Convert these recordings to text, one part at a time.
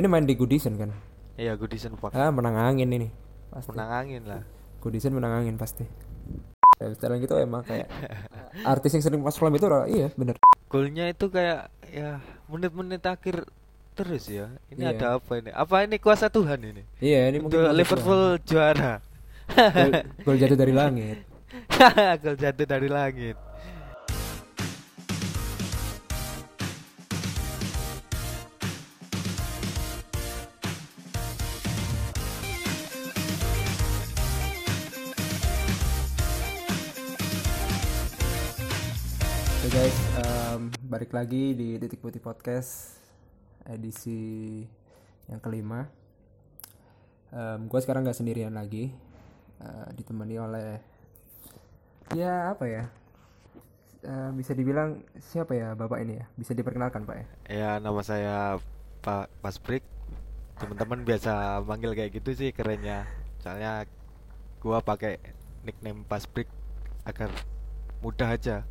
Ini main di Goodison kan? Iya Goodison Park. Ah, menang angin ini. Pasti. Menang angin lah. Goodison menang angin pasti. Style gitu emang kayak artis yang sering masuk klub itu iya bener. Golnya itu kayak ya menit-menit akhir terus ya. Ini Iya. ada apa ini? Apa ini kuasa Tuhan ini? Iya ini Untuk mungkin Liverpool juara. gol, gol jatuh dari langit. Gol jatuh dari langit. Balik lagi di Titik Putih Podcast edisi yang kelima. gue sekarang nggak sendirian lagi, eh, ditemani oleh ya apa ya? Eh, bisa dibilang siapa ya bapak ini ya? Bisa diperkenalkan pak ya? Ya nama saya Pak Pasbrik. Teman-teman biasa manggil kayak gitu sih kerennya. Soalnya gua pakai nickname Pasbrik agar mudah aja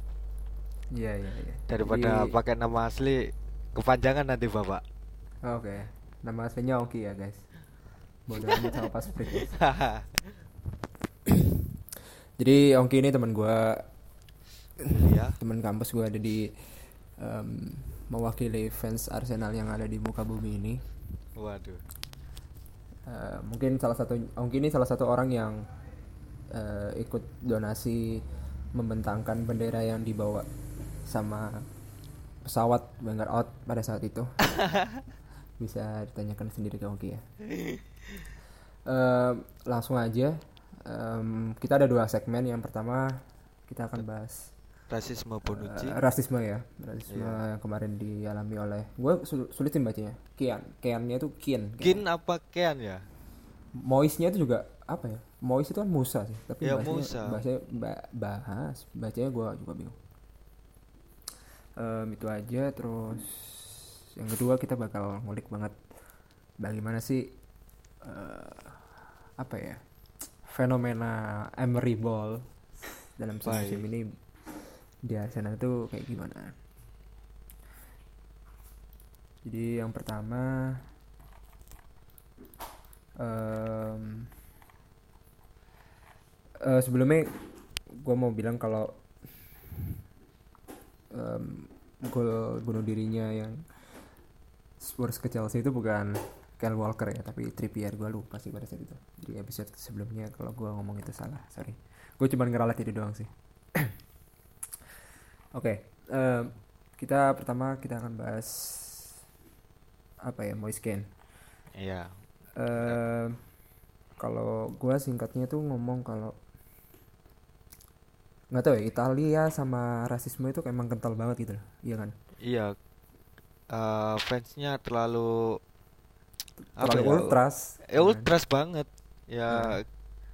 Iya iya iya. daripada Jadi- pakai nama asli kepanjangan nanti Bapak. Oke, nama aslinya Oki ya guys. Bodoh amat sama pas break. Jadi Ongki ini teman gua Iya. teman kampus gue ada di em, mewakili fans Arsenal yang ada di muka bumi ini. Waduh. Eh, mungkin salah satu Ongki ini salah satu orang yang eh, ikut donasi membentangkan bendera yang dibawa sama pesawat Wenger Out pada saat itu. Bisa ditanyakan sendiri ke Ongki ya. Em, langsung aja. Em, kita ada dua segmen. Yang pertama kita akan bahas Rasisme Bonucci. Eh, rasisme ya rasisme yang kemarin dialami oleh gue sulit sih bacanya kian kiannya itu kian Kin apa Kean ya? moisnya itu juga apa ya mois itu kan musa sih tapi Ya, bahasanya, Musa. bahasanya ba- bahas bacanya gue juga bingung Em, itu aja. Terus yang kedua kita bakal ngulik banget bagaimana sih eh, apa ya fenomena Emery Ball dalam musim ini di Arsenal itu kayak gimana. Jadi yang pertama em, eh, sebelumnya gue mau bilang kalau em, gol bunuh dirinya yang Spurs ke Chelsea itu bukan Kyle Walker ya tapi Trippier. Gue lupa sih pada saat itu. Di episode sebelumnya kalau gue ngomong itu salah sorry. Gue cuma ngeralat itu doang sih. Oke em, kita pertama kita akan bahas apa ya Moise Kean. Iya. eh kalau gua singkatnya tuh ngomong kalau nggak tahu ya Italia sama rasisme itu emang kental banget gitu loh iya kan Iya. Eh, fansnya terlalu apa terlalu ya? ultras Eh, ultras banget. Ya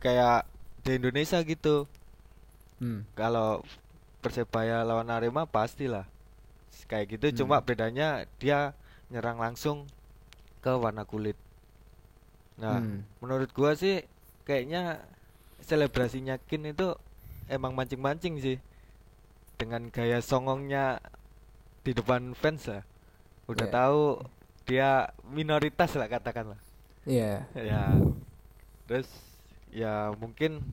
kayak di Indonesia gitu. hmm. Kalau Persebaya lawan Arema pastilah kayak gitu. Hmm. Cuma bedanya dia nyerang langsung ke warna kulit. Nah, Hmm. menurut gua sih kayaknya selebrasinya Kin itu emang mancing-mancing sih. Dengan gaya songongnya di depan fans lah. Udah Iya. tahu dia minoritas lah katakanlah. iya Ya. Terus ya mungkin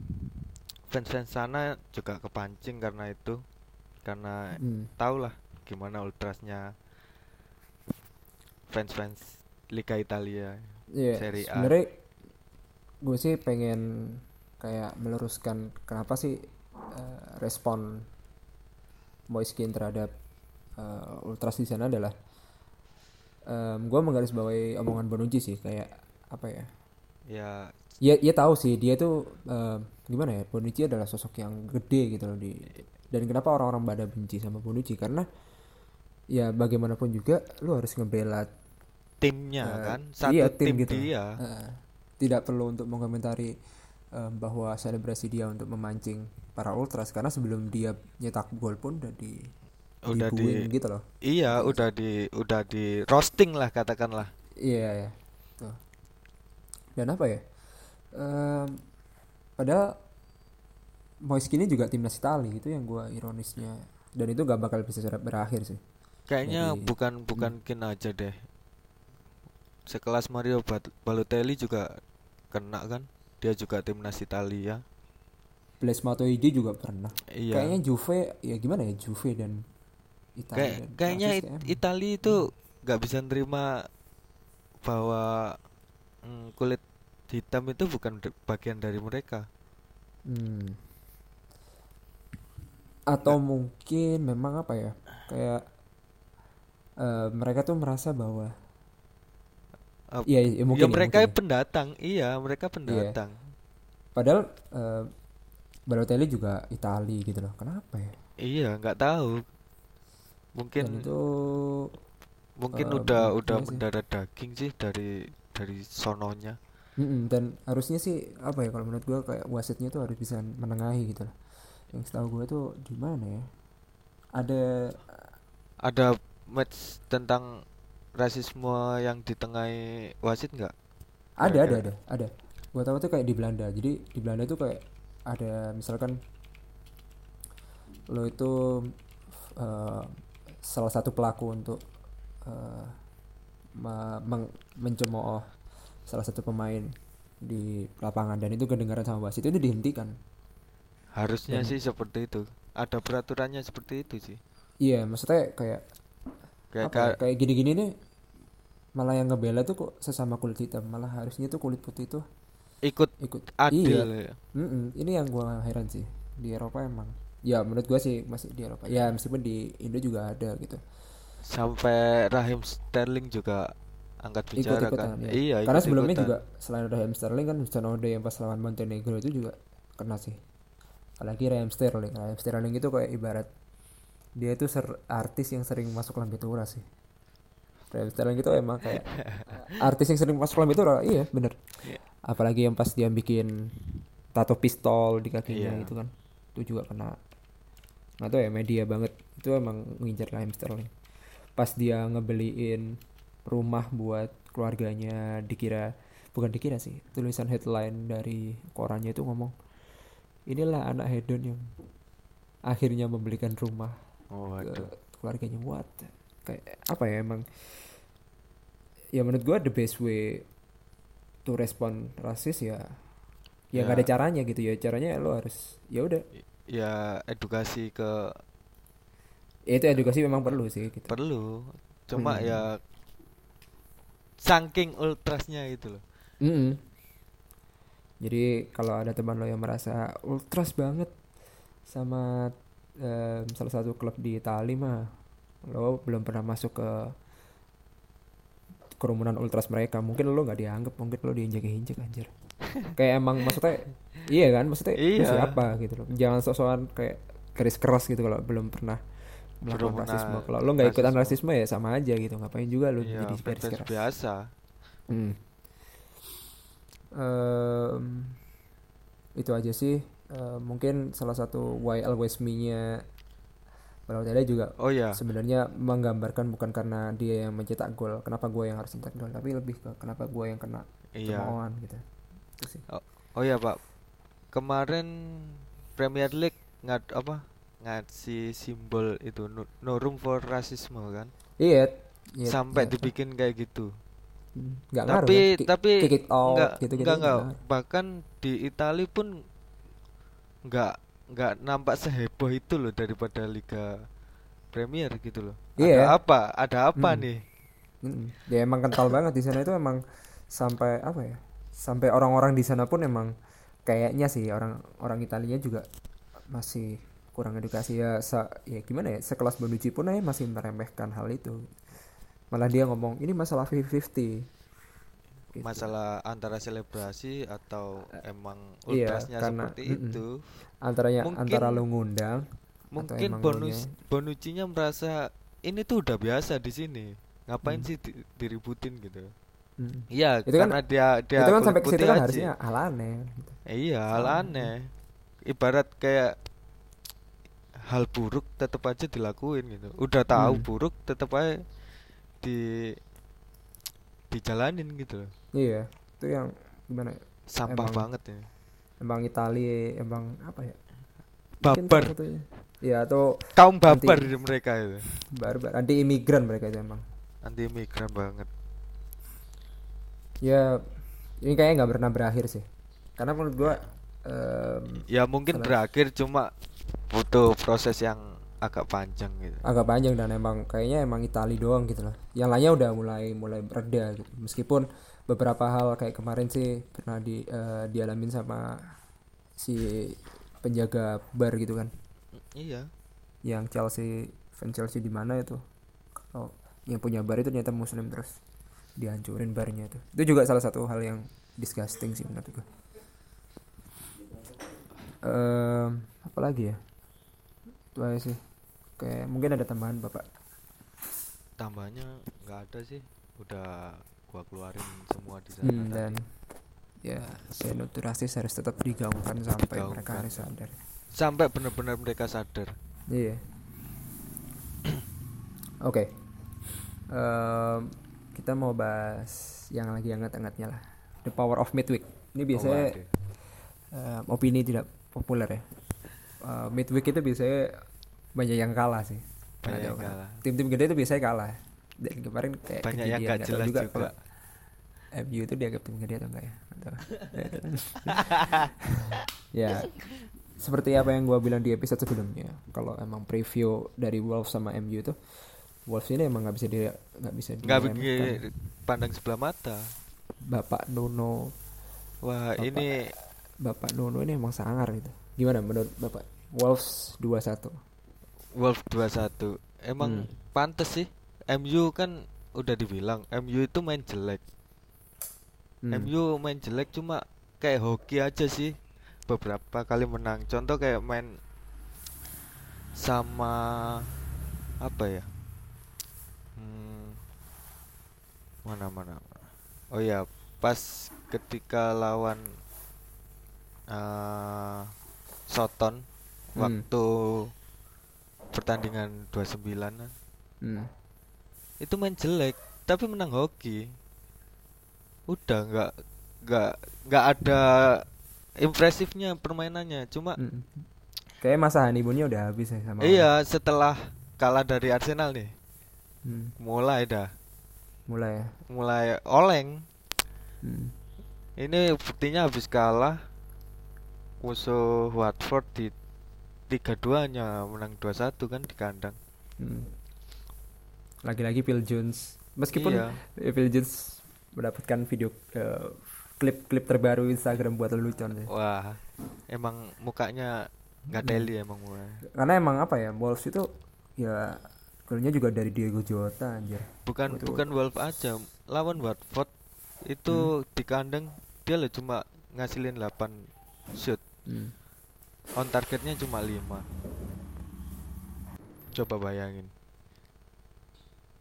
fans-fans sana juga kepancing karena itu. Karena Hmm. tau lah gimana ultrasnya fans-fans Liga Italia. Iya, Serie A. sebenarnya gue sih pengen kayak meluruskan kenapa sih eh, respon Moise Kean terhadap eh, ultras di sana adalah gue menggarisbawahi omongan Bonucci sih kayak apa ya? Ya. Ya ya tahu sih dia tuh eh, gimana ya? Bonucci adalah sosok yang gede gitu loh di dan kenapa orang-orang pada benci sama Bonucci? Karena ya bagaimanapun juga lu harus ngebela timnya Eh, kan? satu iya, tim, tim gitu. dia. Eh, tidak perlu untuk mengomentari eh, bahwa selebrasi dia untuk memancing para ultras. Karena sebelum dia nyetak gol pun udah di Udah di gitu loh. Iya, udah di udah di roasting lah katakanlah. iya ya tuh dan apa ya? Em, padahal Moise ini juga timnas Itali. Itu yang gua ironisnya. Dan itu gak bakal bisa berakhir sih. Kayaknya Jadi- bukan bukan Kin aja deh. sekelas Mario Balotelli juga kena kan dia juga timnas Italia Blaise Matuidi juga pernah iya kayaknya Juve ya gimana ya Juve dan Italia kayak dan kayaknya It- kayaknya- Itali itu nggak bisa nerima bahwa mm, kulit hitam itu bukan bagian dari mereka Hmm. Atau mungkin memang apa ya? Kayak eh, mereka tuh merasa bahwa Eh, Iya, iya, mungkin ya ya, mereka mungkin ya. pendatang iya mereka pendatang padahal eh, Balotelli juga Itali gitu loh. Kenapa ya? iya nggak tahu Dan mungkin itu mungkin eh, udah iya udah sih. mendarat daging sih dari dari sononya Mm-mm, dan harusnya sih apa ya kalau menurut gua kayak wasitnya tuh harus bisa menengahi gitu loh. Yang setahu gua tuh di mana ya? Ada ada match tentang rasisme yang ditengahi wasit nggak ada ada ada ada. Gua tahu tuh kayak di Belanda. Jadi di Belanda tuh kayak ada misalkan lo itu eh, salah satu pelaku untuk meng- mencemooh salah satu pemain di lapangan dan itu kedengaran sama wasit itu dihentikan. harusnya Dan- sih seperti itu ada peraturannya seperti itu sih Iya, maksudnya kayak kayak apa ya, ka- kayak gini-gini nih malah yang ngebela tuh kok sesama kulit hitam. Malah harusnya tuh kulit putih tuh ikut ikut adil iya. ya. Mm-mm, ini yang gua heran sih. Di Eropa emang. Ya menurut gua sih masih di Eropa. Ya meskipun di Indo juga ada gitu. Sampai Raheem Sterling juga angkat bicara ikut-ikutan kan ya. iya karena sebelumnya ikut-ikutan. juga selain Raheem Sterling kan Sonode yang pas lawan Montenegro itu juga kena sih. Apalagi Raheem Sterling. Raheem Sterling itu kayak ibarat dia itu ser- artis yang sering masuk lambe tura sih. Raheem Sterling itu emang kayak artis yang sering masuk lambe tura iya bener. Iya. apalagi yang pas dia bikin tato pistol di kakinya Iya. itu kan itu juga kena. Nggak tahu ya media banget. Itu emang ngincar Raheem Sterling pas dia ngebeliin rumah buat keluarganya dikira bukan dikira sih tulisan headline dari korannya itu ngomong inilah anak hedon yang akhirnya membelikan rumah oh, ke keluarganya. What? Kayak apa ya emang. Ya menurut gua the best way to respond rasis ya ya nggak Ya. ada caranya gitu ya. Caranya lo harus ya udah. Ya edukasi ke ya itu edukasi memang perlu sih gitu. Perlu. Cuma Hmm. ya saking ultrasnya gitu loh. Mm-mm. Jadi kalau ada teman lo yang merasa ultras banget sama em, salah satu klub di Itali mah, lo belum pernah masuk ke kerumunan ultras mereka. Mungkin lo nggak dianggap, mungkin lo diinjek-injek anjir. kayak emang maksudnya, iya kan? Maksudnya Iya. siapa gitu loh. Jangan sok-sokan kayak garis keras gitu kalau belum pernah melakukan rasisme. Kalau lo nggak ikutan rasisme. ya sama aja gitu. Ngapain juga lo Iya, jadi garis fans keras. biasa Hmm. Em, itu aja sih. Eh, mungkin salah satu why always me-nya Balotelli juga oh ya sebenarnya menggambarkan bukan karena dia yang mencetak gol, kenapa gue yang harus mencetak gol, tapi lebih ke kenapa gue yang kena iya cemoohan gitu. Itu sih. oh ya pak kemarin Premier League ngat apa ngasih simbol itu no, no room for racism kan Iya. iya, sampai iya. dibikin kayak gitu nggak ngaruh tapi kan? Ki- tapi kick it out, enggak gitu-gitu enggak nggak enggak ngaruh. bahkan di Itali pun enggak enggak nampak seheboh itu loh daripada Liga Premier gitu loh Iya. ada apa ada apa Hmm. nih Mm-mm. Dia emang kental banget di sana itu emang sampai apa ya? Sampai orang-orang di sana pun emang kayaknya sih orang orang Italia juga masih kurang edukasi ya sa- ya gimana ya sekelas Bonucci pun aja masih meremehkan hal itu. Malah dia ngomong ini masalah 50-50. Gitu. masalah antara selebrasi atau emang iya, ultrasnya karena- seperti mm-mm. itu Antaranya mungkin- antara lu ngundang mungkin bonus Bonucci-nya merasa ini tuh udah biasa di sini ngapain Hmm. sih di- diributin gitu mm, iya Itu kan- karena dia dia itu kan sampai ke situ kan aja. harusnya hal aneh. gitu. Iya hal aneh ibarat kayak hal buruk tetap aja dilakuin gitu udah tahu Hmm. buruk tetap aja di dijalanin gitu loh Iya, itu yang gimana ya? sampah Emang- banget ya Emang Italia emang apa ya? Satunya. Ya atau kaum babar di mereka itu barbar anti imigran mereka itu emang anti migran banget ya ini kayaknya nggak pernah berakhir sih karena menurut gua em, Ya mungkin Salah. berakhir cuma butuh proses yang agak panjang gitu. agak panjang dan emang kayaknya emang Itali doang gitu loh yang lainnya udah mulai mulai mereda gitu. Meskipun beberapa hal kayak kemarin sih pernah di eh, dialamin sama si penjaga bar gitu kan. Iya. yang Chelsea fan Chelsea di mana itu? Kalau yang punya bar itu ternyata muslim terus dihancurin barnya itu. Itu juga salah satu hal yang disgusting sih menurut gue Em, apa lagi ya? Itu aja sih kayak mungkin ada tambahan bapak Tambahnya nggak ada sih. Udah gua keluarin semua di sana Hmm, tadi. dan ya xenotu rasis harus tetap digaungkan sampai Digaungkan. mereka harus sadar Sampai benar-benar mereka sadar. Iya. Oke. Em, kita mau bahas yang lagi hangat-hangatnya lah. The Power of Midweek. Ini biasanya waduh. em, opini tidak populer ya. Eh, midweek itu biasanya banyak yang kalah sih. Banyak yang kalah. Tim-tim gede itu biasanya kalah. Dan kemarin kayak Banyak yang kejadian, nggak tahu jelas juga. kalau MU itu dianggap tim gede atau enggak ya? Ya, seperti apa yang gua bilang di episode sebelumnya, kalau emang preview dari Wolves sama MU itu, Wolves ini emang nggak bisa di nggak bisa Nggak pandang sebelah mata. Bapak Nuno, Wah, Bapak. ini Bapak Nuno ini emang sangar gitu. Gimana menurut Bapak? Wolves 2-1. Wolf 21. Emang Hmm. pantes sih. MU kan udah dibilang MU itu main jelek. Hmm. MU main jelek cuma kayak hoki aja sih. Beberapa kali menang. Contoh kayak main sama apa ya? Hmm, mana mana. Oh ya, pas ketika lawan eh Soton Hmm. waktu pertandingan 29 -an. Hmm. itu main jelek tapi menang hoki udah nggak nggak nggak ada impresifnya permainannya cuma Hmm. Kayak masa honeymoonnya udah habis ya sama iya setelah kalah dari Arsenal nih Hmm. mulai dah Mulai mulai oleng Hmm. ini buktinya habis kalah musuh Watford di 3-2 nya menang 2-1 kan di kandang Hmm. Lagi-lagi Phil Jones. Meskipun Iya. Phil Jones mendapatkan video eh, klip-klip terbaru Instagram buat lelucon sih. wah emang mukanya nggak Hmm. teli emang mukanya. Karena emang apa ya, Wolves itu ya golnya juga dari Diego Jota anjir. bukan Betul. bukan Wolf aja lawan Watford itu di kandang dia loh cuma ngasilin 8 shoot Hmm. On targetnya cuma 5 coba bayangin.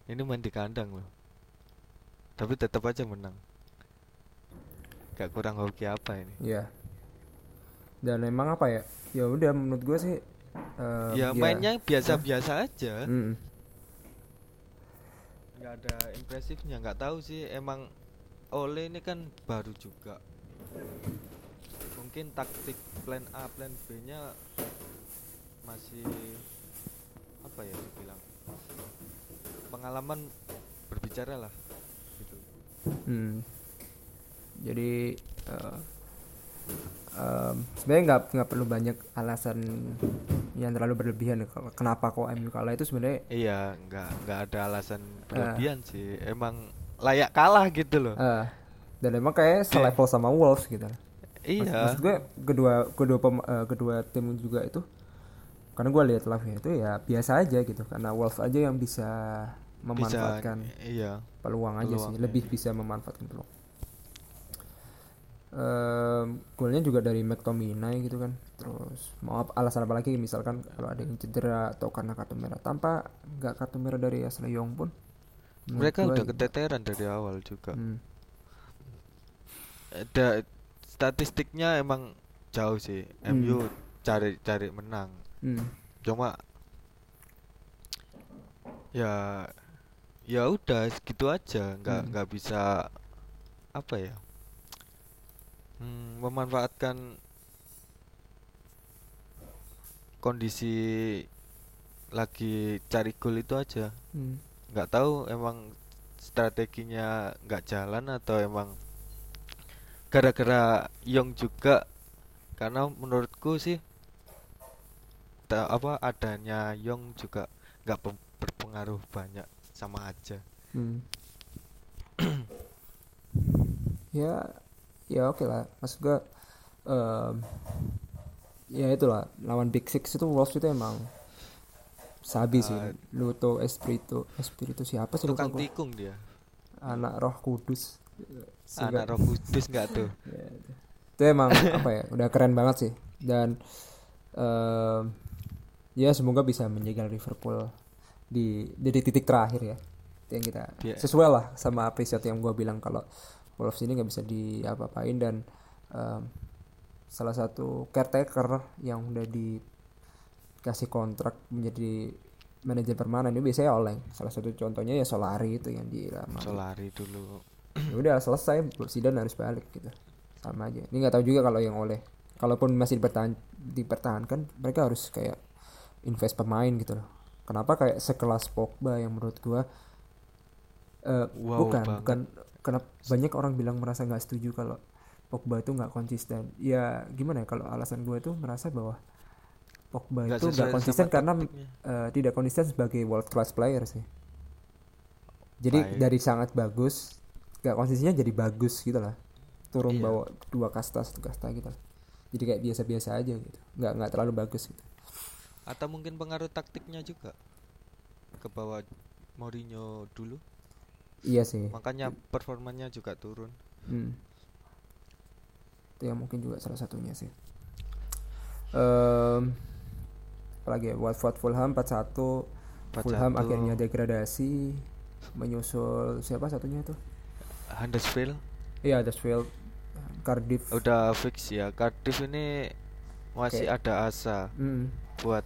Ini main di kandang loh. Tapi tetap aja menang. Gak kurang hoki apa ini? Iya. Dan emang apa ya? Ya udah menurut gue sih eh, ya mainnya biasa-biasa aja. Mm-mm. nggak ada impresifnya nggak tahu sih. Emang Ole ini kan baru juga mungkin taktik plan A plan B nya masih apa ya dibilang pengalaman berbicara lah gitu Hmm. Jadi eh, em, sebenarnya nggak nggak perlu banyak alasan yang terlalu berlebihan kenapa kok MU kalah itu sebenarnya iya nggak nggak ada alasan berlebihan sih emang layak kalah gitu loh eh, dan emang kayak selevel sama Wolves gitu. Iya. Maksud gue kedua kedua pem- eh, kedua tim juga itu karena gue lihat live itu ya biasa aja gitu karena Wolves aja yang bisa bisa memanfaatkan iya. peluang aja sih Peluang, lebih iya. bisa memanfaatkan peluang. Em, golnya juga dari McTominay gitu kan terus mau ap- alasan apa lagi? Misalkan kalau ada yang cedera atau karena kartu merah tanpa nggak kartu merah dari Ashley Young pun. Mereka udah ya- keteteran dari awal juga. Hmm, ada statistiknya emang jauh sih Hmm. MU cari cari menang hmm, cuma ya ya udah segitu aja nggak Hmm. nggak bisa apa ya hmm, memanfaatkan kondisi lagi cari gol itu aja hmm. nggak tahu emang strateginya nggak jalan atau emang gara-gara Young juga karena menurutku sih ta- apa adanya Young juga nggak berpengaruh banyak sama aja. Hmm. ya ya oke lah. Maksud gua em, ya itulah lawan Big Six itu Wolves itu emang sabi sih. Ah. Luto Espirito Espirito siapa sih? Tukang tikung dia. Anak Roh Kudus anak roh kudus nggak tuh? Ya, itu. itu emang apa ya udah keren banget sih. Dan em, ya semoga bisa menjaga Liverpool di di titik terakhir ya. Itu yang kita Iya. sesuai lah sama episode yang gua bilang kalau Wolves ini nggak bisa diapa-apain dan em, salah satu caretaker yang udah dikasih kontrak menjadi manajer permanen itu biasanya Oleng. Salah satu contohnya ya Solari itu yang di Real Madrid. Solari dulu ya udah selesai Zidane harus balik gitu sama aja ini nggak tahu juga kalau yang oleh kalaupun masih dipertahan dipertahankan mereka harus kayak invest pemain gitu loh kenapa kayak sekelas Pogba yang menurut gua eh, Wow bukan banget. bukan kenapa banyak orang bilang merasa nggak setuju kalau Pogba itu nggak konsisten ya gimana ya kalau alasan gue tuh merasa bahwa Pogba itu nggak konsisten karena eh, tidak konsisten sebagai world class player sih. Jadi Baik. dari sangat bagus, nggak konsistennya jadi bagus gitu lah. Turun Iya. bawa dua kasta satu kasta gitu lah. Jadi kayak biasa-biasa aja gitu. Nggak nggak terlalu bagus gitu. atau mungkin pengaruh taktiknya juga ke bawah Mourinho dulu Iya sih. makanya performanya juga turun Hmm. Itu yang mungkin juga salah satunya sih. Em apalagi ya Watford Fulham 4-1 Fulham 4-1. akhirnya degradasi menyusul siapa satunya itu? Huddersfield Iya, Huddersfield, Cardiff. udah fix ya Cardiff ini masih Oke. ada asa Hmm, buat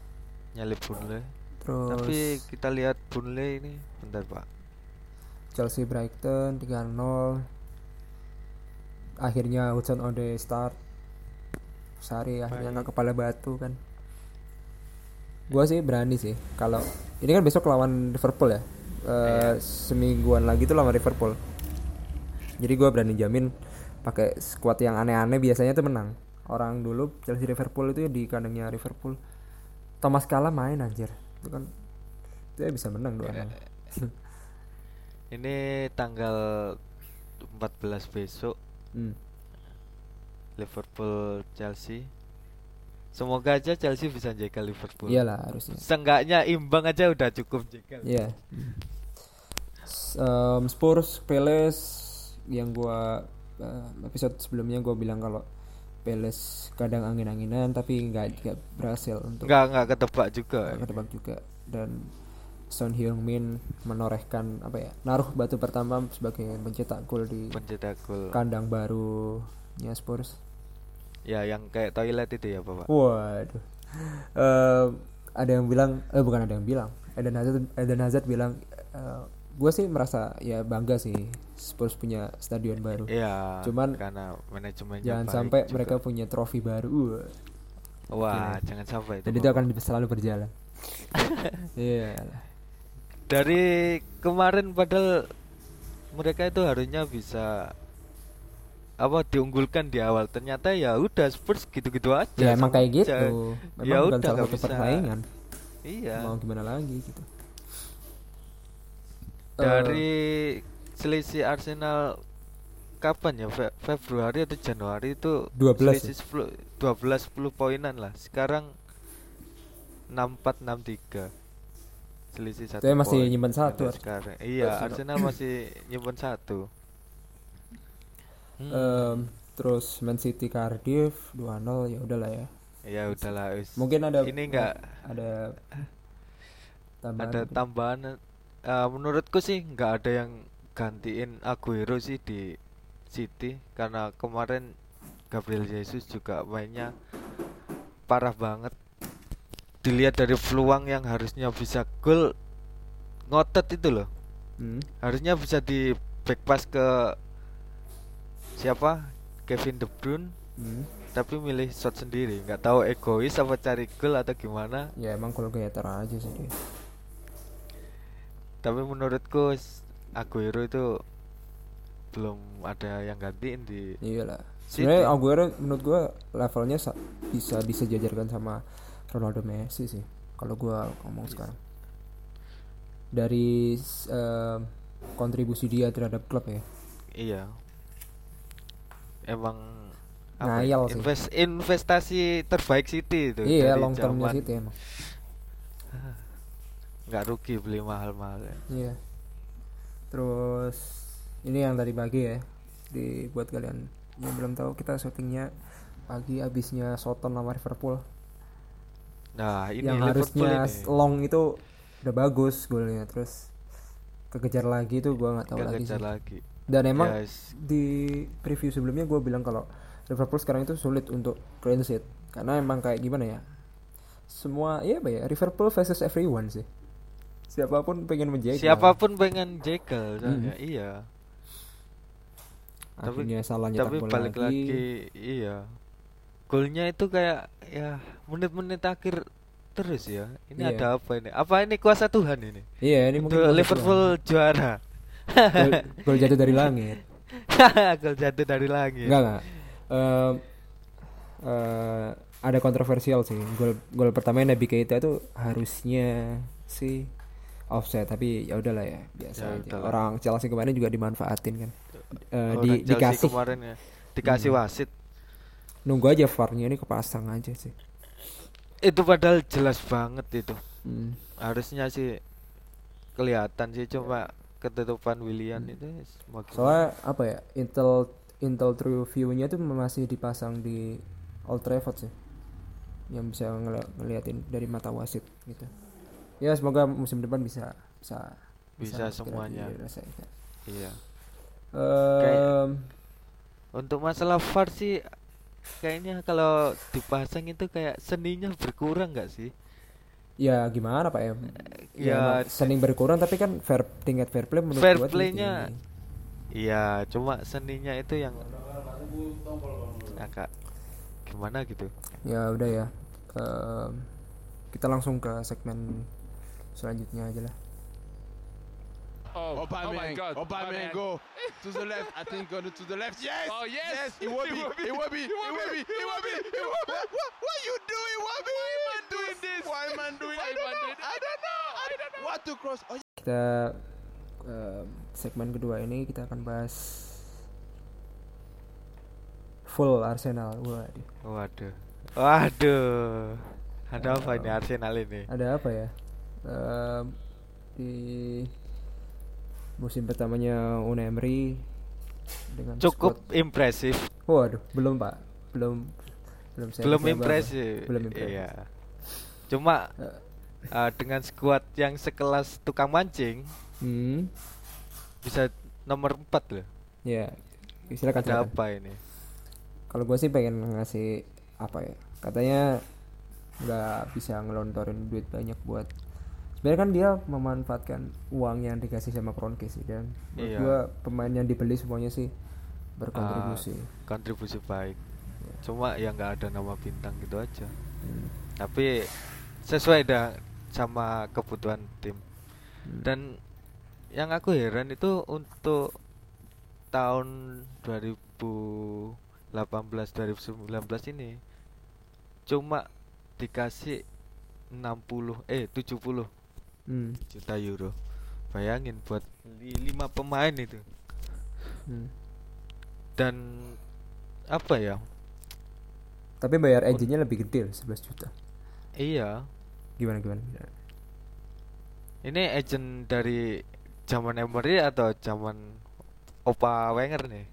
nyalip Burnley Terus tapi kita lihat Burnley ini bentar pak Chelsea Brighton 3-0. Akhirnya Hudson Odoi start. Sari akhirnya nggak kepala batu kan. Gua sih berani sih kalau ini kan besok lawan Liverpool ya. Eh, semingguan lagi tuh lawan Liverpool. Jadi gua berani jamin pakai squad yang aneh-aneh biasanya tuh menang. Orang dulu Chelsea Liverpool itu di kandangnya Liverpool. Thomas Kala main anjir. Itu kan dia bisa menang dua ini tanggal 14 besok Hmm. Liverpool Chelsea semoga aja Chelsea bisa jaga Liverpool Iyalah harusnya. Seenggaknya imbang aja udah cukup jaga Iya. S- em, Spurs, Palace yang gua eh, episode sebelumnya gua bilang kalau Palace kadang angin-anginan tapi nggak nggak berhasil untuk nggak nggak ketebak juga nggak ketebak juga dan Son Heung-min menorehkan apa ya naruh batu pertama sebagai pencetak gol di pencetak gol kandang barunya Spurs. ya yang kayak toilet itu ya bapak Waduh. Em, ada yang bilang, eh bukan ada yang bilang. Eden Hazard, Eden Hazard bilang, gue sih merasa ya bangga sih Spurs punya stadion baru. Iya Cuman karena manajemennya Jangan sampai juga. mereka punya trofi baru. wah jangan sampai itu Dan itu akan selalu berjalan. Iya. lah. dari kemarin padahal mereka itu harusnya bisa apa diunggulkan di awal ternyata ya udah Spurs gitu-gitu aja Ya emang kayak aja. gitu. Memang Ya bukan udah, salah satu persaingan. iya Mau gimana lagi gitu. Dari selisih Arsenal kapan ya? Fe- Februari atau Januari itu 12 selisih 10 12 10 poinan lah. Sekarang 64 63 selisih satu Tapi masih poin nyimpen satu, sekarang. Iya Arsenal. Arsenal masih nyimpen satu. Hmm, em, terus Man City Cardiff 2-0 ya udahlah ya. ya udahlah. Mungkin ada ini enggak ada tambahan ada tambahan eh, menurutku sih nggak ada yang gantiin Aguero sih di City karena kemarin Gabriel Jesus juga mainnya parah banget dilihat dari peluang yang harusnya bisa gol ngotot itu loh Hmm. harusnya bisa di back pass ke siapa Kevin De Bruyne Hmm. tapi milih shot sendiri nggak tahu egois apa cari gol atau gimana Ya emang kalau aja sih dia. Tapi menurutku Aguero itu belum ada yang gantiin di iyalah. City. sebenarnya Aguero menurut gua levelnya sa- bisa disejajarkan sama Ronaldo Messi sih kalau gua ngomong sekarang. Dari em, kontribusi dia terhadap klub ya? Iya. Emang Ngayal ya, sih. invest investasi terbaik City itu iya dari long termnya City emang nggak rugi beli mahal-mahal ya. Iya. Terus ini yang tadi pagi ya. Di buat kalian yang belum tahu kita syutingnya pagi abisnya Soton sama Liverpool. nah ini yang Liverpool harusnya ini long itu udah bagus golnya terus kekejar lagi tuh gua nggak tahu lagi sih. lagi Dan emang Yes. di preview sebelumnya gue bilang kalau Liverpool sekarang itu sulit untuk clean sheet karena emang kayak gimana ya semua ya apa ya Liverpool versus everyone sih siapa pun pengen menjaga siapa pun pengen soalnya Hmm. iya. Tapi- akhirnya salah nyetak tapi balik lagi. iya. Golnya itu kayak ya menit-menit akhir terus ya. Ini Iya. ada apa ini? Apa ini kuasa Tuhan ini? Iya ini mungkin Liverpool juara. Gol, gol jatuh dari langit. Gol jatuh dari langit. Enggak enggak. Em, eh, ada kontroversial sih. Gol gol pertama Nabi Keita itu harusnya sih offset tapi ya udahlah ya biasa Ya aja udahlah. orang Chelsea kemarin juga dimanfaatin kan Eh, Orang di, Chelsea dikasih kemarin ya dikasih Hmm. wasit nunggu aja VAR-nya ini kepasang aja sih itu padahal jelas banget itu Hmm. harusnya sih kelihatan sih cuma ketutupan William Hmm. itu mau gimana. soalnya apa ya Intel Intel True View-nya tuh masih dipasang di Old Trafford sih yang bisa ngeli- ngeliatin dari mata wasit gitu ya semoga musim depan bisa bisa Bisa segera semuanya. iya Em, Untuk masalah VAR sih kayaknya kalau dipasang itu kayak seninya berkurang nggak sih? ya gimana pak ya Ya, emang sering berkurang tapi kan fair tingkat fair play menurut Fair play-nya. Iya, cuma seninya itu yang agak gimana gitu. ya udah ya Em, kita langsung ke segmen selanjutnya aja lah Oh, Aubameyang, oh my God. Aubameyang, go to the left. I think go to the left. Yes. Oh, yes. Yes. Iwobi. Iwobi. Iwobi. Iwobi. Iwobi. Iwobi. What, what, what you doing, Iwobi? Why man doing this? Why man doing? Why I don't man know. doing- I don't know. I don't know. What to cross? Oh, kita em, segmen kedua ini kita akan bahas full Arsenal waduh Waduh. Waduh. Ada apa ini Arsenal ini? ada apa ya Di musim pertamanya Unai Emery dengan Cukup squad- impresif. waduh belum pak belum belum saya Belum impresif. belum impresif Iya. Cuma Eh, uh, dengan skuad yang sekelas tukang mancing hmm bisa nomor 4 loh. ya silakan Ada silakan. apa ini? kalau gue sih pengen ngasih apa ya katanya nggak bisa ngelontorin duit banyak buat sebenarnya kan dia memanfaatkan uang yang dikasih sama Kroenke sih dan Iya. gue pemain yang dibeli semuanya sih berkontribusi Ah, kontribusi baik. Cuma ya nggak ada nama bintang gitu aja. Hmm. Tapi sesuai dah sama kebutuhan tim. Hmm. Dan yang aku heran itu untuk tahun 2018 2019 ini cuma dikasih 60 eh 70 Hmm. juta euro. Bayangin buat beli 5 pemain itu. Hmm. Dan apa ya? tapi bayar agentnya lebih gede loh 11 juta Iya, gimana gimana, gimana? ini agent dari zaman Emery atau zaman Opa Wenger nih?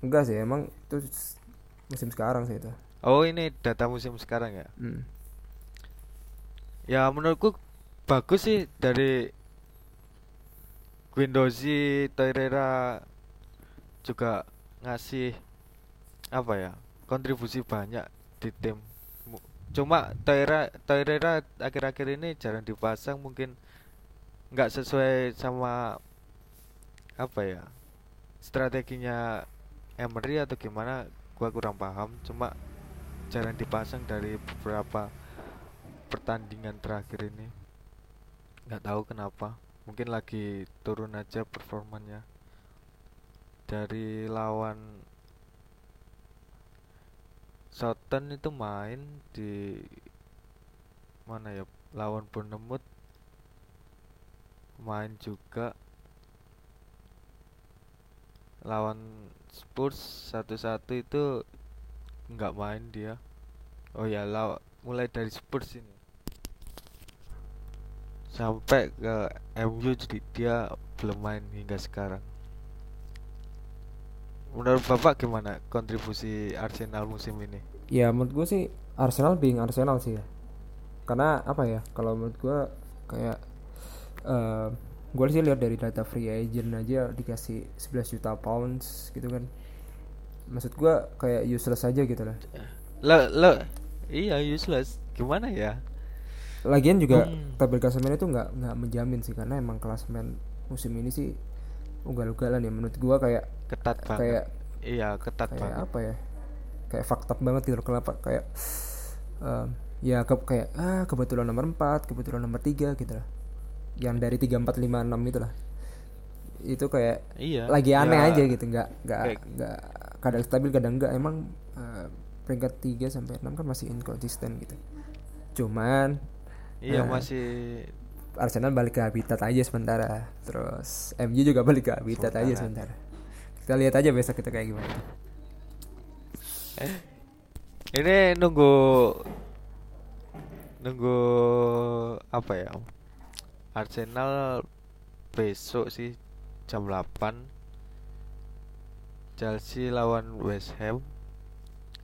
enggak sih emang itu musim sekarang sih itu Oh, ini data musim sekarang ya? hmm. Ya menurutku bagus sih dari Guendouzi, Torreira juga ngasih apa ya kontribusi banyak di tim. Cuma Torreira, Torreira akhir-akhir ini jarang dipasang mungkin nggak sesuai sama apa ya strateginya Emery atau gimana gua kurang paham cuma jarang dipasang dari beberapa pertandingan terakhir ini? Nggak tahu kenapa. Mungkin lagi turun aja performanya. Dari lawan Southampton itu main di mana ya? Lawan Bournemouth. Main juga. Lawan Spurs satu-satu itu nggak main dia. Oh ya law mulai dari Spurs ini sampai ke MU jadi dia belum main hingga sekarang. Menurut bapak gimana kontribusi Arsenal musim ini? Ya menurut gue sih Arsenal being Arsenal sih ya. Karena apa ya kalau menurut gue kayak eh gue sih lihat dari data free agent aja dikasih 11 juta pounds gitu kan. Maksud gue kayak useless aja gitu lah. Lo lo iya useless. Gimana ya lagian juga Hmm. tabel klasemen itu nggak nggak menjamin sih karena emang klasemen musim ini sih ugal-ugalan ya. Menurut gue kayak ketat banget. kayak iya ketat kayak banget. apa ya? Kayak fakta banget gitu loh. Kenapa? Kayak em, ya ke, kayak ah kebetulan nomor 4 kebetulan nomor 3 gitu lah. Yang dari 3 4 5 6 itu lah. Itu kayak iya. lagi aneh ya, aja gitu. Nggak nggak kayak- nggak kadang stabil kadang enggak emang eh, peringkat 3 sampai 6 kan masih inkonsisten gitu. Cuman iya. Eh, masih Arsenal balik ke habitat aja sementara. Terus MU juga balik ke habitat aja Sementara. sementara kita lihat aja besok kita kayak gimana. Ini nunggu nunggu apa ya? Arsenal besok sih jam 8 Chelsea lawan West Ham.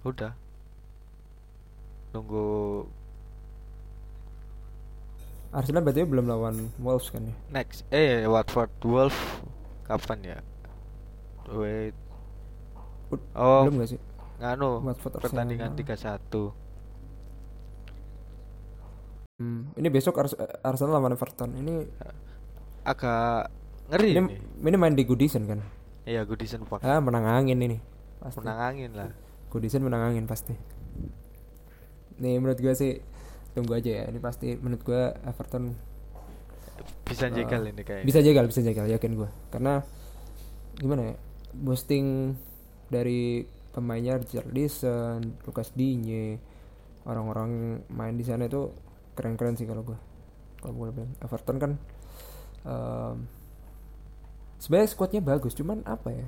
Udah. Nunggu Arsenal berarti belum lawan Wolves kan ya? Next eh Watford Wolf kapan ya? Wait. Oh belum gak sih? nganu Watford pertandingan Arsenal. 31 Hmm, ini besok Ars- Arsenal lawan Everton. Ini agak ngeri ini, nih ini main di Goodison kan? Iya Goodison Park. Ah menang angin ini. Pasti. Menang angin lah. Goodison menang angin pasti. Nih menurut gue sih tunggu aja ya ini pasti menurut gue Everton bisa eh, jegal ini kayaknya. bisa jagal bisa jagal yakin gue karena gimana ya boosting dari pemainnya Richarlison Lucas Digne orang-orang main di sana itu keren-keren sih kalau gue kalau gue bilang Everton kan em, sebenarnya squadnya bagus cuman apa ya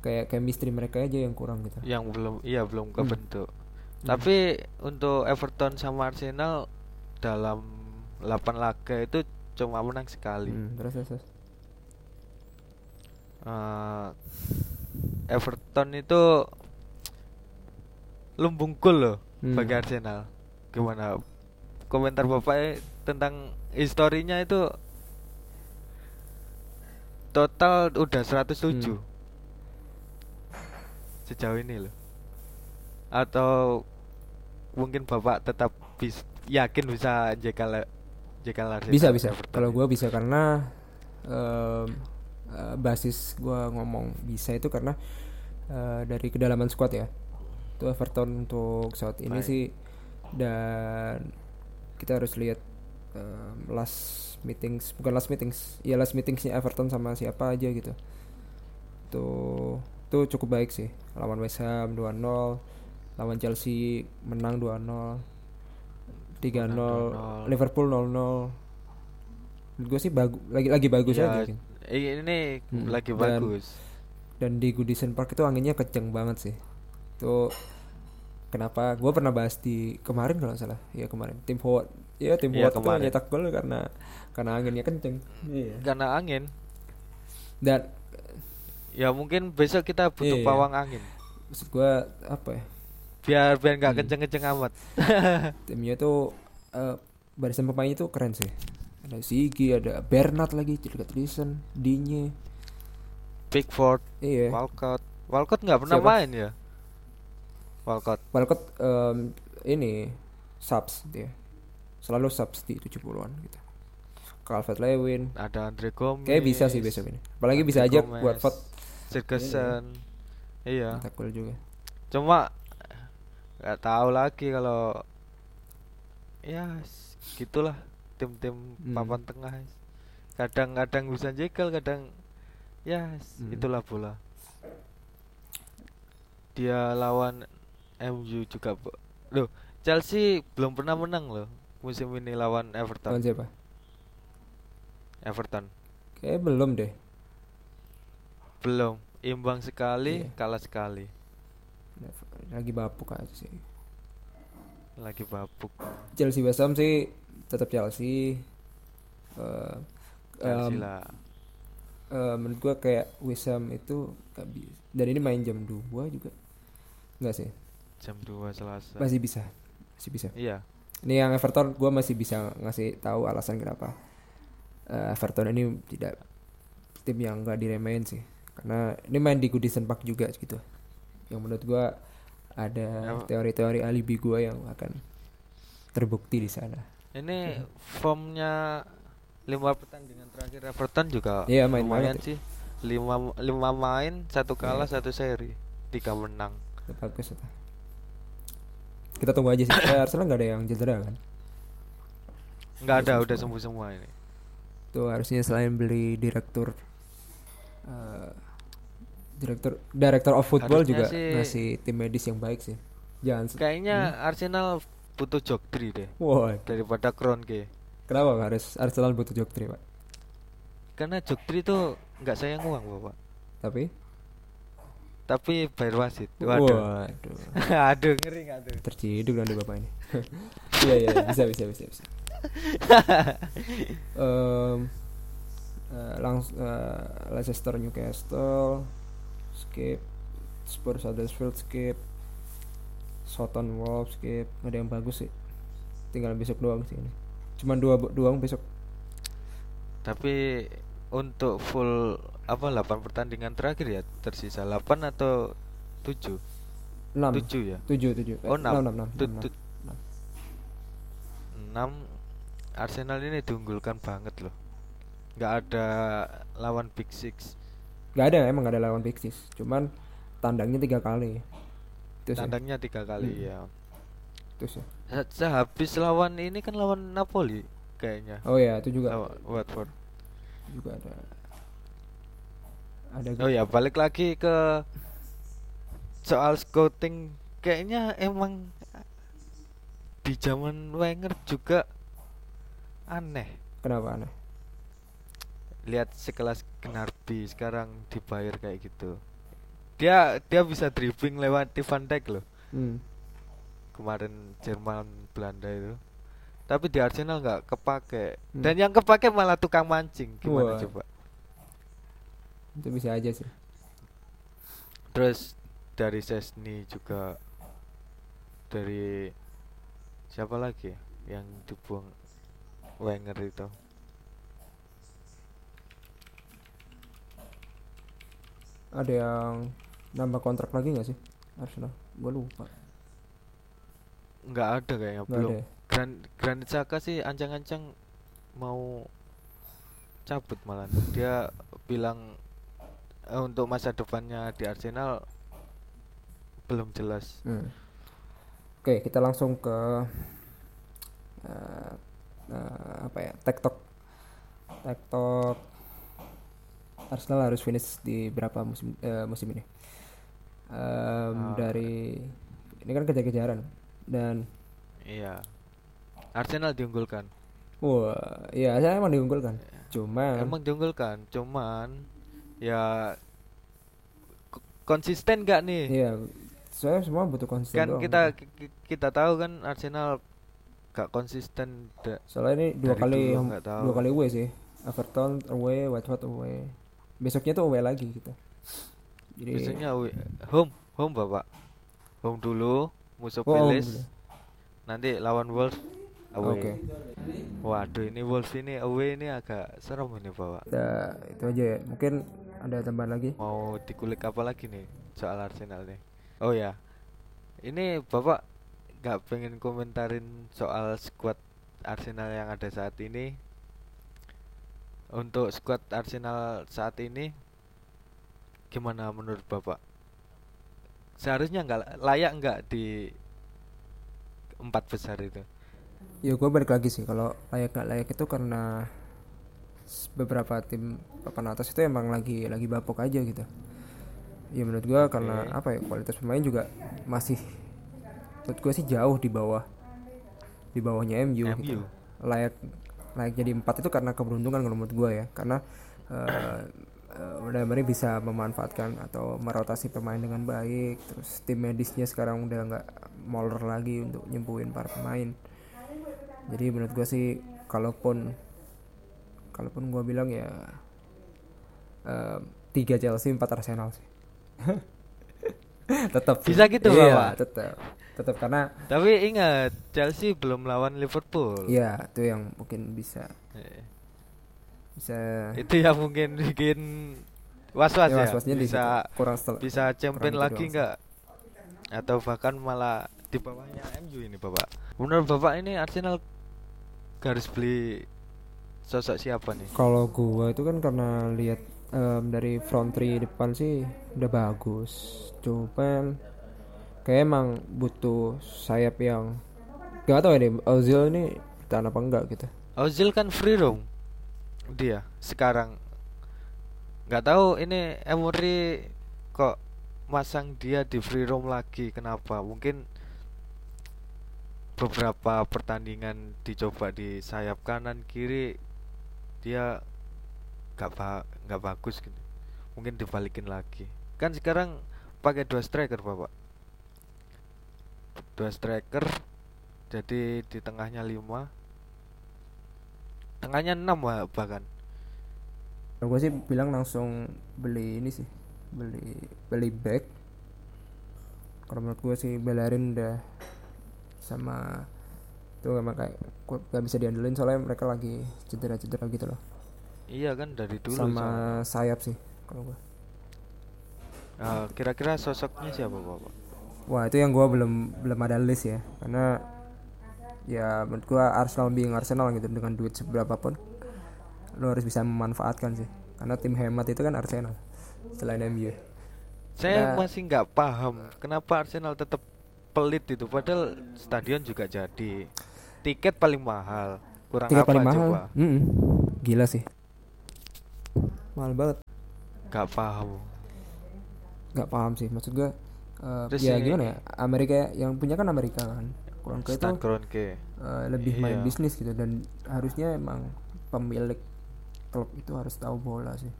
kayak chemistry mereka aja yang kurang gitu. Yang belum iya belum Hmm. Kebentuk tapi untuk Everton sama Arsenal dalam 8 laga itu cuma menang sekali Hmm, terus terus. Eh, Everton itu lumbung gol loh Hmm. bagi Arsenal gimana komentar bapak tentang historinya itu total udah 107 Hmm. sejauh ini loh atau mungkin bapak tetap bis, yakin bisa jegal jegal Arsenal bisa bisa. Everton kalau gue bisa karena em, eh, basis gue ngomong bisa itu karena eh, dari kedalaman squad ya. Itu Everton untuk saat ini Baik. sih. Dan kita harus lihat em, last meetings bukan last meetings. Ya last meetingsnya Everton sama siapa aja gitu. Tuh tuh cukup baik sih. Lawan West Ham 2-0 lawan Chelsea menang 2-0 3-0 2-0. Liverpool 0-0 gue sih bagus lagi lagi bagus Ya, aja gitu. ini Hmm, lagi dan- bagus. dan di Goodison Park itu anginnya kenceng banget sih. Tuh kenapa? Gue pernah bahas di kemarin kalau nggak salah. Ya kemarin. Tim Howard ya tim Howard itu nyetak gol karena karena anginnya kenceng. Iya. Karena angin. Dan ya mungkin besok kita butuh Iya. pawang angin. Maksud gue apa ya biar biar nggak Hmm. kenceng-kenceng amat. Timnya tuh eh, barisan pemainnya tuh keren sih. Ada Sigi ada Bernard lagi Julian Trison Digne. Pickford iya. Walcott. Walcott nggak pernah Siapa? main ya? Walcott. Walcott em, ini subs dia. Selalu subs di 70-an gitu. Calvert Lewin. Ada Andre Gomez kayak bisa sih besok ini. Apalagi bisa Andre aja Gomez, buat vote Ferguson iya. Nyetak gol juga. Cuma nggak tahu lagi kalau ya gitulah tim-tim Hmm. papan tengah kadang-kadang bisa jegal kadang Ya, Hmm. itulah bola. Dia lawan MU juga, Bo. Loh, Chelsea belum pernah menang loh musim ini lawan Lawan Everton. siapa? Everton Kayaknya belum deh. belum imbang sekali, Iya. kalah sekali. Lagi bapuk aja sih. Lagi babuk. Chelsea West Ham sih tetap Chelsea. Eh, Chelsea em, lah. eh, menurut gua kayak West Ham itu gak bisa. Dan ini main jam 2 juga. Enggak sih. Jam 2 Selasa. Masih bisa. Masih bisa. Iya. Ini yang Everton gua masih bisa ngasih tahu alasan kenapa. Eh, Everton ini tidak tim yang gak diremehin sih. Karena ini main di Goodison Park juga gitu. Yang menurut gua ada teori-teori alibi gua yang akan terbukti di sana. Ini formnya lima pertandingan terakhir Everton juga Iya, main lumayan banget sih. Lima lima main, satu kalah, Iya. satu seri, tiga menang. Ya, bagus itu. Kita tunggu aja sih. Eh, Arsenal nggak ada yang cedera kan? Nggak ada, Udah sembuh semua ini. Tuh harusnya selain beli direktur eh, direktur director of football Harusnya juga sih- ngasih tim medis yang baik sih. Jangan Kayaknya Hmm. Arsenal butuh Jogdri deh Wah, daripada Kroenke. kenapa Pak? harus Arsenal butuh Jogtri, Pak? Karena Jogdri itu nggak sayang uang, Bapak. Tapi Tapi bayar wasit. Waduh. waduh, Aduh, ngeri nggak tuh? terciduk nanti Bapak ini. Iya, iya, bisa bisa bisa bisa. Em, eh, langs eh, Leicester Newcastle skip Spurs Huddersfield skip Soton Wolves skip nggak ada yang bagus sih tinggal besok doang sih ini cuman dua doang besok Tapi untuk full apa 8 pertandingan terakhir ya tersisa 8 atau 7? enam 7 ya. tujuh tujuh Eh, Oh, 6. enam enam Tut- enam, tut- enam. 6 Arsenal ini diunggulkan banget loh. nggak ada lawan Big Six. Nggak ada emang nggak ada lawan Six cuman tandangnya tiga kali itu sih Tandangnya tiga kali Hmm. ya. itu sih Se- Sehabis lawan ini kan lawan Napoli kayaknya. oh ya itu juga Lawan Watford. juga ada ada Oh ya, balik lagi ke soal scouting kayaknya emang di zaman Wenger juga aneh. kenapa aneh Lihat sekelas Gnabry sekarang dibayar kayak gitu. Dia dia bisa dribbling lewat Van Dijk loh. hmm. Kemarin Jerman Belanda itu. Tapi di Arsenal nggak kepake. Hmm. Dan yang kepake malah tukang mancing. Gimana Wah. coba? itu bisa aja sih Terus dari Sesni juga dari siapa lagi ya yang dibuang Wenger itu? Ada yang nambah kontrak lagi nggak sih Arsenal gue lupa Nggak ada kayaknya nggak belum. ada ya? Gran Granit Xhaka sih ancang-ancang mau cabut malah. Dia bilang eh, untuk masa depannya di Arsenal belum jelas. Hmm. Oke, kita langsung ke eh, eh, apa ya? TikTok. TikTok Arsenal harus finish di berapa musim eh, musim ini? Em, Ah. dari ini kan kejar-kejaran dan Iya. Arsenal diunggulkan. wah, iya saya emang diunggulkan. Cuma Emang diunggulkan, cuman ya konsisten gak nih? iya saya semua butuh konsisten kan doang. kita ki- ki- kita tahu kan Arsenal gak konsisten da- Soalnya ini dua kali dulu dua kali away sih. Everton away, Watford away. Besoknya tuh away lagi gitu. Jadi biasanya away- home home bapak home dulu musuh Oh, nanti lawan Wolves away Oke. waduh ini Wolves ini away ini agak serem ini bapak Ya, itu aja ya. Mungkin ada tambahan lagi. mau dikulik apa lagi nih soal Arsenal nih oh ya ini bapak nggak pengen komentarin soal squad Arsenal yang ada saat ini untuk squad Arsenal saat ini gimana menurut bapak? Seharusnya nggak layak nggak di empat besar itu? Ya gue balik lagi sih. Kalau layak gak layak itu karena beberapa tim papan atas itu emang lagi lagi bapuk aja gitu. Ya menurut gua karena apa ya kualitas pemain juga masih menurut gua sih jauh di bawah di bawahnya MU, gitu. MU. layak layak jadi empat itu karena keberuntungan kalau menurut gua ya karena eh uh, udah Emery bisa memanfaatkan atau merotasi pemain dengan baik terus tim medisnya sekarang udah nggak molor lagi untuk nyembuhin para pemain jadi menurut gua sih kalaupun kalaupun gua bilang ya eh, tiga Chelsea empat Arsenal sih tetap. Bisa gitu, iya, Bapak? tetap tetap karena Tapi ingat Chelsea belum lawan Liverpool. ya itu yang mungkin bisa Eh, bisa Itu yang mungkin bikin was-was ya, ya. was-wasnya di bisa kurang setel bisa champion kurang itu lagi nggak? Atau bahkan malah di bawahnya MU ini, Bapak. Menurut Bapak ini Arsenal garis beli sosok siapa nih? Kalau gua itu kan karena lihat em, dari front three depan sih udah bagus. Cuman kayak emang butuh sayap yang gak tahu ya deh Ozil ini bertahan apa enggak gitu. Ozil kan free roam. Dia sekarang nggak tahu ini Emery kok masang dia di free roam lagi kenapa? Mungkin beberapa pertandingan dicoba di sayap kanan kiri dia nggak ba nggak bagus gitu. Mungkin dibalikin lagi. Kan sekarang pakai dua striker, Bapak. Dua striker jadi di tengahnya 5 tengahnya 6 bahkan Kalau gua sih bilang langsung beli ini sih, beli beli back. Kalau menurut gua sih Bellerin udah sama itu emang kayak gak bisa diandelin soalnya mereka lagi cedera-cedera gitu loh. iya kan dari dulu sama soalnya. sayap sih kalau gua. Ah, kira-kira sosoknya siapa bapak Wah itu yang gua belum belum ada list ya. Karena ya menurut gua Arsenal being Arsenal gitu dengan duit seberapa pun lo harus bisa memanfaatkan sih. Karena tim hemat itu kan Arsenal selain MU saya Nah. masih nggak paham kenapa Arsenal tetap pelit itu padahal stadion juga jadi. Tiket paling mahal kurang tiket apa paling mahal? coba? Mm-mm. gila sih. Mahal banget. Nggak paham. Nggak paham sih maksud gua eh, Terus ya gimana ya? Amerika yang punya kan Amerika kan? Kroenke itu Stan Kroenke eh, lebih main Iya. bisnis gitu dan harusnya emang pemilik klub itu harus tahu bola sih.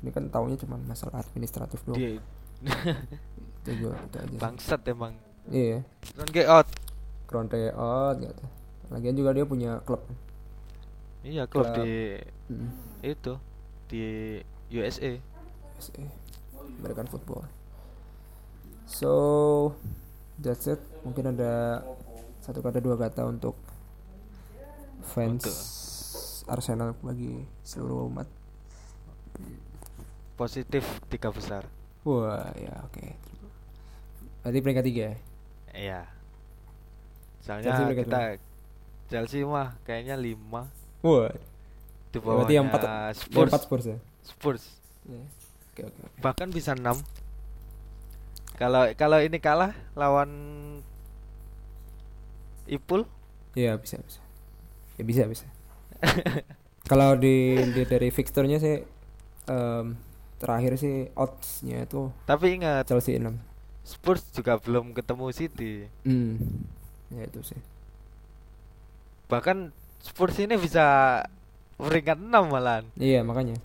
Ini kan taunya cuma masalah administratif doang. Dia itu gua itu aja bangsat emang. Iya. Kroenke out. Kroenke out gitu lagian juga dia punya klub. Iya klub Klub. di Mm, itu di USA USA American football so that's it mungkin ada satu kata dua kata untuk fans Untuk. Arsenal bagi seluruh umat positif tiga besar wah ya oke berarti peringkat tiga ya Iya. Chelsea Soalnya peringkat kita Chelsea mah kayaknya 5 wah di Ya, berarti yang empat bawahnya yang Spurs. empat Spurs ya Spurs. Iya. oke oke oke Bahkan bisa 6. Kalau kalau ini kalah lawan Ipul Iya bisa bisa. Ya bisa bisa. Kalau di, di dari fixturnya sih em, terakhir sih oddsnya itu tapi ingat Chelsea 6 Spurs juga belum ketemu City. Hmm. Ya itu sih. Bahkan Spurs ini bisa peringkat 6 malahan. Iya makanya.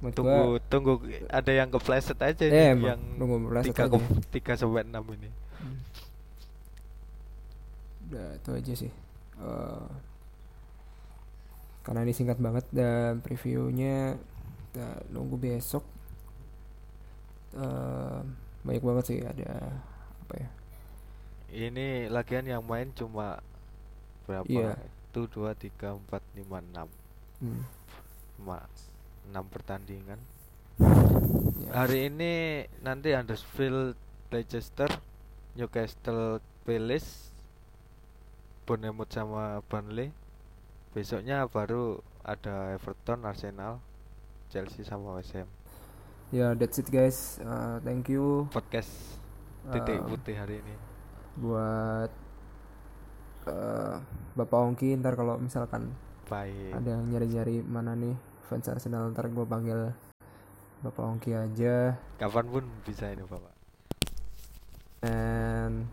Menurut gua, Tunggu tunggu ada yang kepleset aja Eh, nih, yang 3 aja. ke 3 sampai 6 ini. udah itu aja sih. Eh, karena ini singkat banget dan previewnya kita nunggu besok. Eh, banyak banget sih ada apa ya? Ini lagian yang main cuma berapa? Iya. Itu 2 3 4 5 6. Hmm. Cuma 6 pertandingan. Ya. Hari ini nanti Huddersfield Leicester, Newcastle Palace, Bournemouth sama Burnley. Besoknya baru ada Everton, Arsenal, Chelsea sama West Ham. Ya, that's it guys. Uh, thank you Podcast titik Uh, putih hari ini. buat uh, Bapak Ongki ntar kalau misalkan baik ada yang nyari-nyari mana nih fans Arsenal ntar gue panggil Bapak Ongki aja. Kapan pun bisa ini bapak. Dan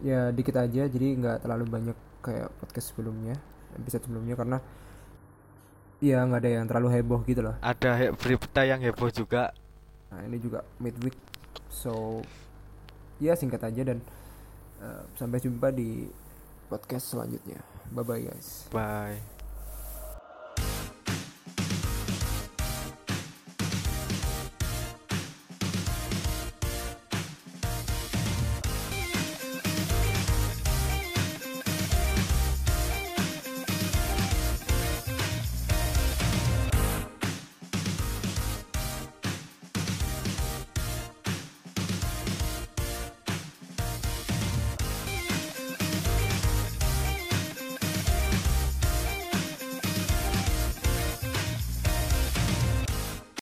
ya dikit aja jadi nggak terlalu banyak kayak podcast sebelumnya episode sebelumnya karena ya nggak ada yang terlalu heboh gitu loh. Ada he- berita yang heboh juga. Nah ini juga midweek so ya singkat aja dan eh, sampai jumpa di podcast selanjutnya. Bye bye guys. Bye